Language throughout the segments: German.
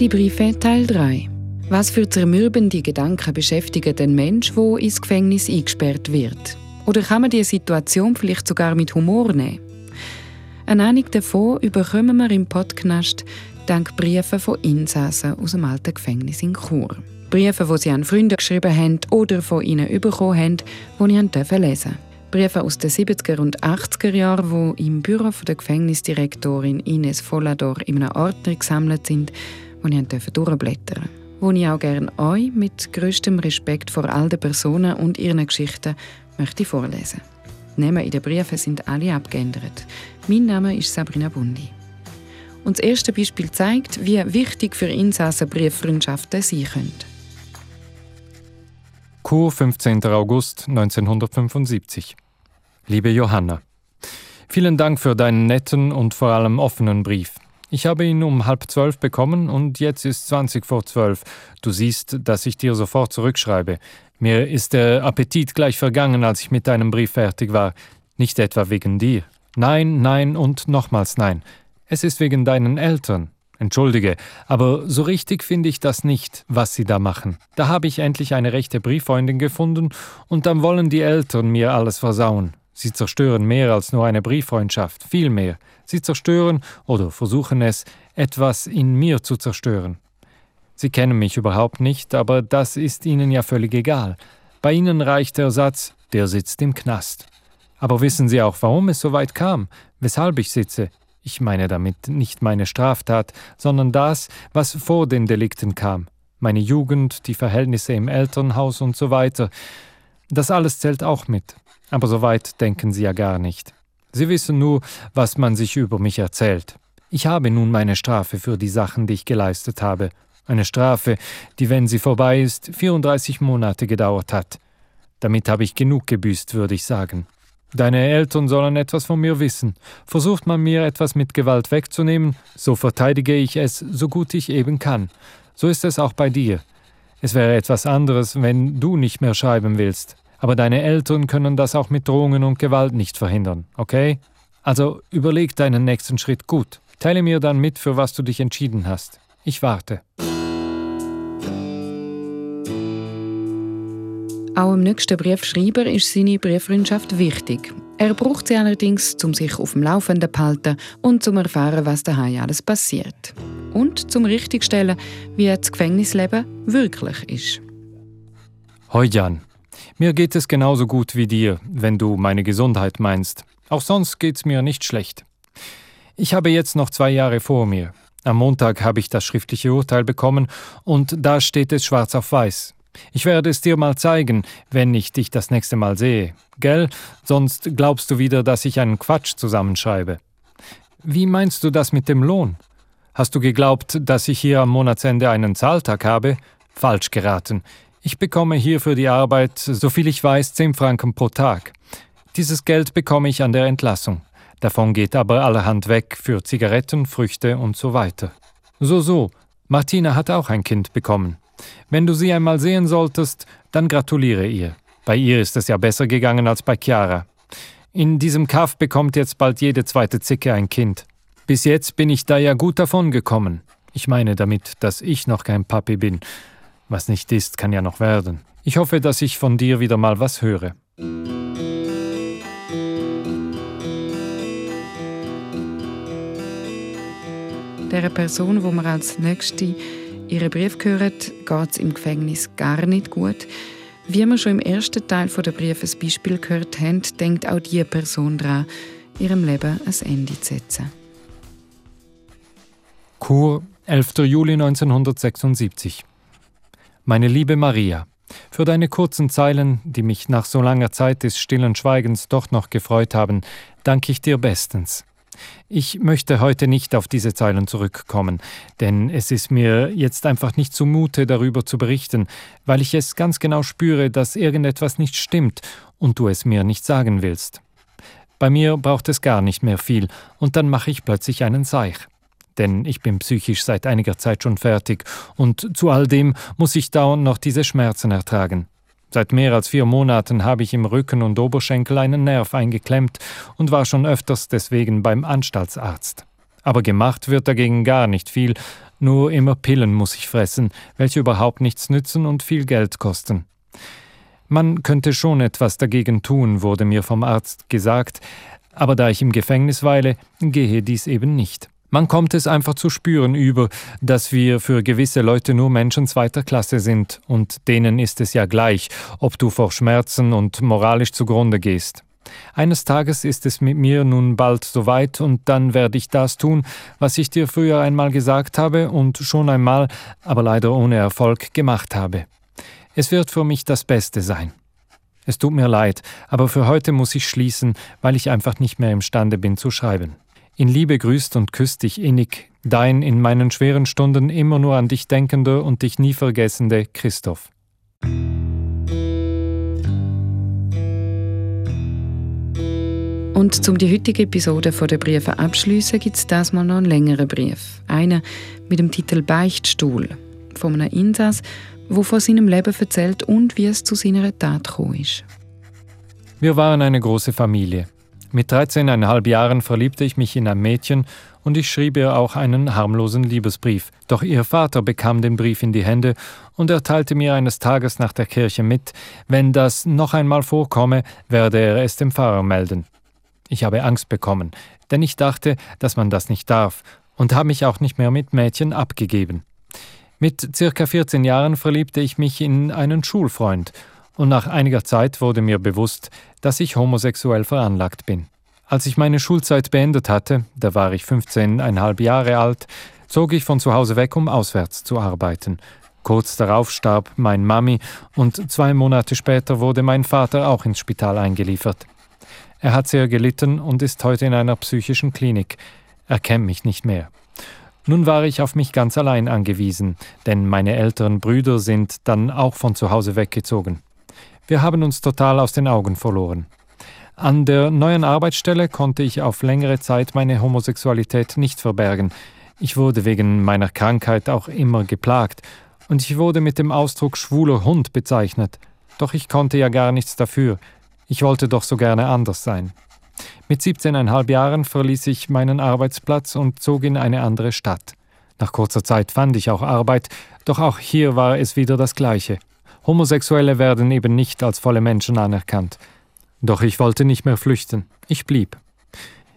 Die Briefe Teil 3. Was für zermürbende Gedanken beschäftigen den Mensch, wo ins Gefängnis eingesperrt wird? Oder kann man die Situation vielleicht sogar mit Humor nehmen? Eine Ahnung davon bekommen wir im Podcast dank Briefen von Insassen aus dem alten Gefängnis in Chur. Briefe, die sie an Freunde geschrieben haben oder von ihnen bekommen haben, die ich lesen durfte. Briefe aus den 70er und 80er Jahren, die im Büro der Gefängnisdirektorin Ines Vollador in einem Ordner gesammelt sind, die ich durchblättern durfte wo ich auch gerne euch mit größtem Respekt vor all den Personen und ihren Geschichten möchte vorlesen. Namen in den Briefen sind alle abgeändert. Mein Name ist Sabrina Bundi. Und das erste Beispiel zeigt, wie wichtig für Insassen Brieffreundschaften sein können. Chur, 15. August 1975. Liebe Johanna, vielen Dank für deinen netten und vor allem offenen Brief. Ich habe ihn um halb zwölf bekommen und jetzt ist zwanzig vor zwölf. Du siehst, dass ich dir sofort zurückschreibe. Mir ist der Appetit gleich vergangen, als ich mit deinem Brief fertig war. Nicht etwa wegen dir. Nein, nein und nochmals nein. Es ist wegen deinen Eltern. Entschuldige, aber so richtig finde ich das nicht, was sie da machen. Da habe ich endlich eine rechte Brieffreundin gefunden und dann wollen die Eltern mir alles versauen. Sie zerstören mehr als nur eine Brieffreundschaft, viel mehr. Sie zerstören oder versuchen es, etwas in mir zu zerstören. Sie kennen mich überhaupt nicht, aber das ist Ihnen ja völlig egal. Bei Ihnen reicht der Satz, der sitzt im Knast. Aber wissen Sie auch, warum es so weit kam, weshalb ich sitze? Ich meine damit nicht meine Straftat, sondern das, was vor den Delikten kam. Meine Jugend, die Verhältnisse im Elternhaus und so weiter. Das alles zählt auch mit. Aber so weit denken Sie ja gar nicht. Sie wissen nur, was man sich über mich erzählt. Ich habe nun meine Strafe für die Sachen, die ich geleistet habe. Eine Strafe, die, wenn sie vorbei ist, 34 Monate gedauert hat. Damit habe ich genug gebüßt, würde ich sagen. Deine Eltern sollen etwas von mir wissen. Versucht man mir etwas mit Gewalt wegzunehmen, so verteidige ich es so gut ich eben kann. So ist es auch bei dir. Es wäre etwas anderes, wenn du nicht mehr schreiben willst. Aber deine Eltern können das auch mit Drohungen und Gewalt nicht verhindern, okay? Also überleg deinen nächsten Schritt gut. Teile mir dann mit, für was du dich entschieden hast. Ich warte. Auch im nächsten Briefschreiber ist seine Brieffreundschaft wichtig. Er braucht sie allerdings, um sich auf dem Laufenden zu halten und zum erfahren, was daheim alles passiert. Und zum richtigstellen, wie das Gefängnisleben wirklich ist. Hoi Jan, mir geht es genauso gut wie dir, wenn du meine Gesundheit meinst. Auch sonst geht's mir nicht schlecht. Ich habe jetzt noch zwei Jahre vor mir. Am Montag habe ich das schriftliche Urteil bekommen und da steht es schwarz auf weiß. Ich werde es dir mal zeigen, wenn ich dich das nächste Mal sehe. Gell? Sonst glaubst du wieder, dass ich einen Quatsch zusammenschreibe. Wie meinst du das mit dem Lohn? Hast du geglaubt, dass ich hier am Monatsende einen Zahltag habe? Falsch geraten. Ich bekomme hier für die Arbeit, soviel ich weiß, 10 Franken pro Tag. Dieses Geld bekomme ich an der Entlassung. Davon geht aber allerhand weg für Zigaretten, Früchte und so weiter. So, so, Martina hat auch ein Kind bekommen. Wenn du sie einmal sehen solltest, dann gratuliere ihr. Bei ihr ist es ja besser gegangen als bei Chiara. In diesem Kaff bekommt jetzt bald jede zweite Zicke ein Kind. Bis jetzt bin ich da ja gut davon gekommen. Ich meine damit, dass ich noch kein Papi bin. Was nicht ist, kann ja noch werden. Ich hoffe, dass ich von dir wieder mal was höre. Der Person, wo man als nächste ihren Brief gehört, geht es im Gefängnis gar nicht gut. Wie wir schon im ersten Teil der Brief ein Beispiel gehört haben, denkt auch diese Person daran, ihrem Leben ein Ende zu setzen. Chur, 11. Juli 1976. Meine liebe Maria, für deine kurzen Zeilen, die mich nach so langer Zeit des stillen Schweigens doch noch gefreut haben, danke ich dir bestens. Ich möchte heute nicht auf diese Zeilen zurückkommen, denn es ist mir jetzt einfach nicht zumute, darüber zu berichten, weil ich es ganz genau spüre, dass irgendetwas nicht stimmt und du es mir nicht sagen willst. Bei mir braucht es gar nicht mehr viel, und dann mache ich plötzlich einen Seich denn ich bin psychisch seit einiger Zeit schon fertig, und zu all dem muss ich dauernd noch diese Schmerzen ertragen. Seit mehr als vier Monaten habe ich im Rücken und Oberschenkel einen Nerv eingeklemmt und war schon öfters deswegen beim Anstaltsarzt. Aber gemacht wird dagegen gar nicht viel, Nur immer Pillen muss ich fressen, welche überhaupt nichts nützen und viel Geld kosten. Man könnte schon etwas dagegen tun, wurde mir vom Arzt gesagt, aber da ich im Gefängnis weile, gehe dies eben nicht. Man kommt es einfach zu spüren über, dass wir für gewisse Leute nur Menschen zweiter Klasse sind, und denen ist es ja gleich, ob du vor Schmerzen und moralisch zugrunde gehst. Eines Tages ist es mit mir nun bald soweit, und dann werde ich das tun, was ich dir früher einmal gesagt habe und schon einmal, aber leider ohne Erfolg, gemacht habe. Es wird für mich das Beste sein. Es tut mir leid, aber für heute muss ich schließen, weil ich einfach nicht mehr imstande bin zu schreiben. In Liebe grüßt und küsst dich innig, dein in meinen schweren Stunden immer nur an dich denkender und dich nie vergessende Christoph. Und zum die heutige Episode von der Briefe abschließen, gibt es das mal noch einen längeren Brief. Einen mit dem Titel Beichtstuhl von einem Insass, der von seinem Leben erzählt und wie es zu seiner Tat gekommen ist. Wir waren eine große Familie. Mit 13,5 Jahren verliebte ich mich in ein Mädchen und ich schrieb ihr auch einen harmlosen Liebesbrief. Doch ihr Vater bekam den Brief in die Hände und er teilte mir eines Tages nach der Kirche mit, wenn das noch einmal vorkomme, werde er es dem Pfarrer melden. Ich habe Angst bekommen, denn ich dachte, dass man das nicht darf und habe mich auch nicht mehr mit Mädchen abgegeben. Mit circa 14 Jahren verliebte ich mich in einen Schulfreund und nach einiger Zeit wurde mir bewusst, dass ich homosexuell veranlagt bin. Als ich meine Schulzeit beendet hatte, da war ich 15,5 Jahre alt, zog ich von zu Hause weg, um auswärts zu arbeiten. Kurz darauf starb mein Mami und zwei Monate später wurde mein Vater auch ins Spital eingeliefert. Er hat sehr gelitten und ist heute in einer psychischen Klinik. Er kennt mich nicht mehr. Nun war ich auf mich ganz allein angewiesen, denn meine älteren Brüder sind dann auch von zu Hause weggezogen. Wir haben uns total aus den Augen verloren. An der neuen Arbeitsstelle konnte ich auf längere Zeit meine Homosexualität nicht verbergen. Ich wurde wegen meiner Krankheit auch immer geplagt und ich wurde mit dem Ausdruck schwuler Hund bezeichnet. Doch ich konnte ja gar nichts dafür. Ich wollte doch so gerne anders sein. Mit 17,5 Jahren verließ ich meinen Arbeitsplatz und zog in eine andere Stadt. Nach kurzer Zeit fand ich auch Arbeit, doch auch hier war es wieder das Gleiche. Homosexuelle werden eben nicht als volle Menschen anerkannt. Doch ich wollte nicht mehr flüchten. Ich blieb.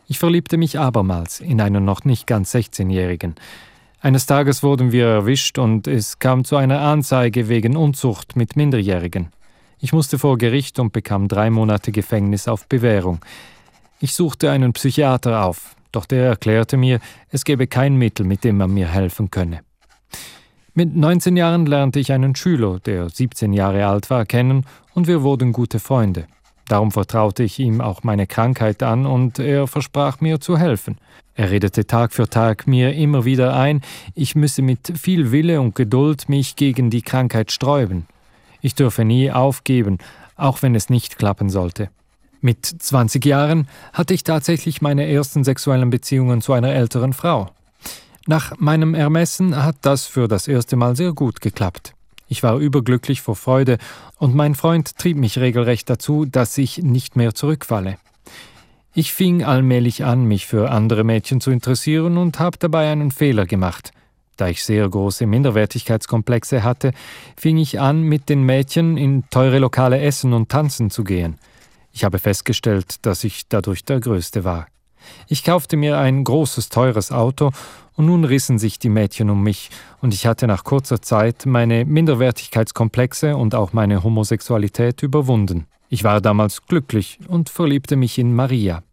Ich verliebte mich abermals in einen noch nicht ganz 16-Jährigen. Eines Tages wurden wir erwischt und es kam zu einer Anzeige wegen Unzucht mit Minderjährigen. Ich musste vor Gericht und bekam drei Monate Gefängnis auf Bewährung. Ich suchte einen Psychiater auf, doch der erklärte mir, es gebe kein Mittel, mit dem man mir helfen könne. Mit 19 Jahren lernte ich einen Schüler, der 17 Jahre alt war, kennen und wir wurden gute Freunde. Darum vertraute ich ihm auch meine Krankheit an und er versprach mir zu helfen. Er redete Tag für Tag mir immer wieder ein, ich müsse mit viel Wille und Geduld mich gegen die Krankheit sträuben. Ich dürfe nie aufgeben, auch wenn es nicht klappen sollte. Mit 20 Jahren hatte ich tatsächlich meine ersten sexuellen Beziehungen zu einer älteren Frau. Nach meinem Ermessen hat das für das erste Mal sehr gut geklappt. Ich war überglücklich vor Freude, und mein Freund trieb mich regelrecht dazu, dass ich nicht mehr zurückfalle. Ich fing allmählich an, mich für andere Mädchen zu interessieren und habe dabei einen Fehler gemacht. Da ich sehr große Minderwertigkeitskomplexe hatte, fing ich an, mit den Mädchen in teure Lokale essen und tanzen zu gehen. Ich habe festgestellt, dass ich dadurch der Größte war. Ich kaufte mir ein großes, teures Auto und nun rissen sich die Mädchen um mich, und ich hatte nach kurzer Zeit meine Minderwertigkeitskomplexe und auch meine Homosexualität überwunden. Ich war damals glücklich und verliebte mich in Maria.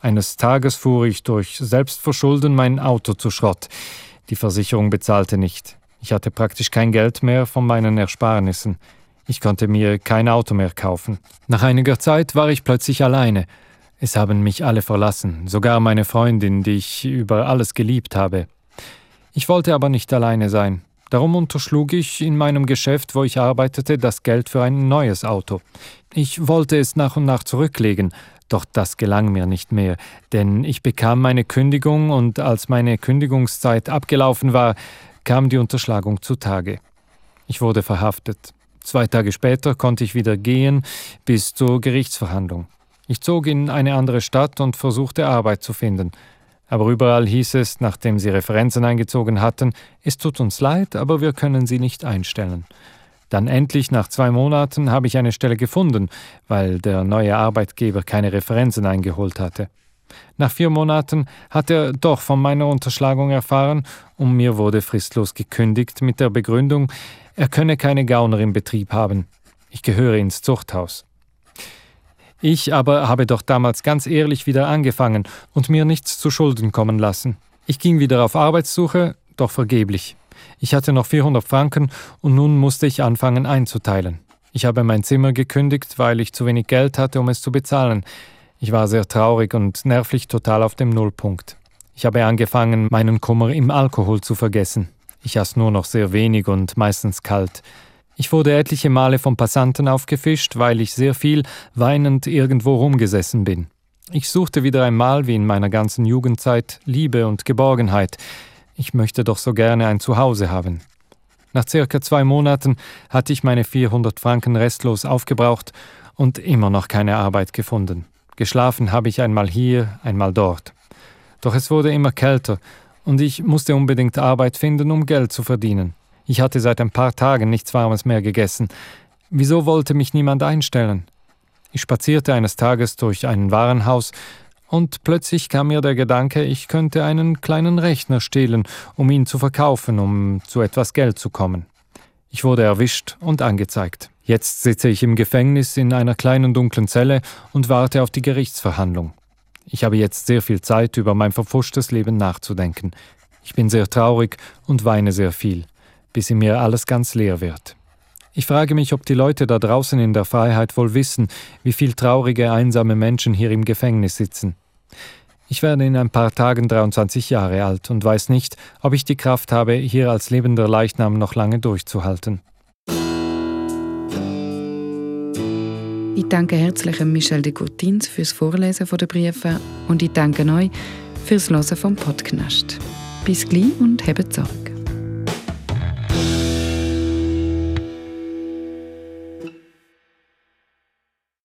Eines Tages fuhr ich durch Selbstverschulden mein Auto zu Schrott. Die Versicherung bezahlte nicht. Ich hatte praktisch kein Geld mehr von meinen Ersparnissen. Ich konnte mir kein Auto mehr kaufen. Nach einiger Zeit war ich plötzlich alleine es haben mich alle verlassen, sogar meine Freundin, die ich über alles geliebt habe. Ich wollte aber nicht alleine sein. Darum unterschlug ich in meinem Geschäft, wo ich arbeitete, das Geld für ein neues Auto. Ich wollte es nach und nach zurücklegen, doch das gelang mir nicht mehr, denn ich bekam meine Kündigung und als meine Kündigungszeit abgelaufen war, kam die Unterschlagung zutage. Ich wurde verhaftet. Zwei Tage später konnte ich wieder gehen bis zur Gerichtsverhandlung. Ich zog in eine andere Stadt und versuchte Arbeit zu finden. Aber überall hieß es, nachdem sie Referenzen eingezogen hatten, es tut uns leid, aber wir können sie nicht einstellen. Dann endlich nach zwei Monaten habe ich eine Stelle gefunden, weil der neue Arbeitgeber keine Referenzen eingeholt hatte. Nach vier Monaten hat er doch von meiner Unterschlagung erfahren und mir wurde fristlos gekündigt mit der Begründung, er könne keine Gauner im Betrieb haben. Ich gehöre ins Zuchthaus. Ich aber habe doch damals ganz ehrlich wieder angefangen und mir nichts zu Schulden kommen lassen. Ich ging wieder auf Arbeitssuche, doch vergeblich. Ich hatte noch 400 Franken und nun musste ich anfangen einzuteilen. Ich habe mein Zimmer gekündigt, weil ich zu wenig Geld hatte, um es zu bezahlen. Ich war sehr traurig und nervlich total auf dem Nullpunkt. Ich habe angefangen, meinen Kummer im Alkohol zu vergessen. Ich aß nur noch sehr wenig und meistens kalt. Ich wurde etliche Male von Passanten aufgefischt, weil ich sehr viel weinend irgendwo rumgesessen bin. Ich suchte wieder einmal, wie in meiner ganzen Jugendzeit, Liebe und Geborgenheit. Ich möchte doch so gerne ein Zuhause haben. Nach circa zwei Monaten hatte ich meine 400 Franken restlos aufgebraucht und immer noch keine Arbeit gefunden. Geschlafen habe ich einmal hier, einmal dort. Doch es wurde immer kälter und ich musste unbedingt Arbeit finden, um Geld zu verdienen. Ich hatte seit ein paar Tagen nichts Warmes mehr gegessen. Wieso wollte mich niemand einstellen? Ich spazierte eines Tages durch ein Warenhaus, und plötzlich kam mir der Gedanke, ich könnte einen kleinen Rechner stehlen, um ihn zu verkaufen, um zu etwas Geld zu kommen. Ich wurde erwischt und angezeigt. Jetzt sitze ich im Gefängnis in einer kleinen dunklen Zelle und warte auf die Gerichtsverhandlung. Ich habe jetzt sehr viel Zeit, über mein verpfuschtes Leben nachzudenken. Ich bin sehr traurig und weine sehr viel bis in mir alles ganz leer wird. Ich frage mich, ob die Leute da draußen in der Freiheit wohl wissen, wie viel traurige, einsame Menschen hier im Gefängnis sitzen. Ich werde in ein paar Tagen 23 Jahre alt und weiß nicht, ob ich die Kraft habe, hier als lebender Leichnam noch lange durchzuhalten. Ich danke herzlich Michel de Courtins fürs Vorlesen der Briefe und ich danke euch fürs Hören vom Podcast. Bis gleich und habt Sorge.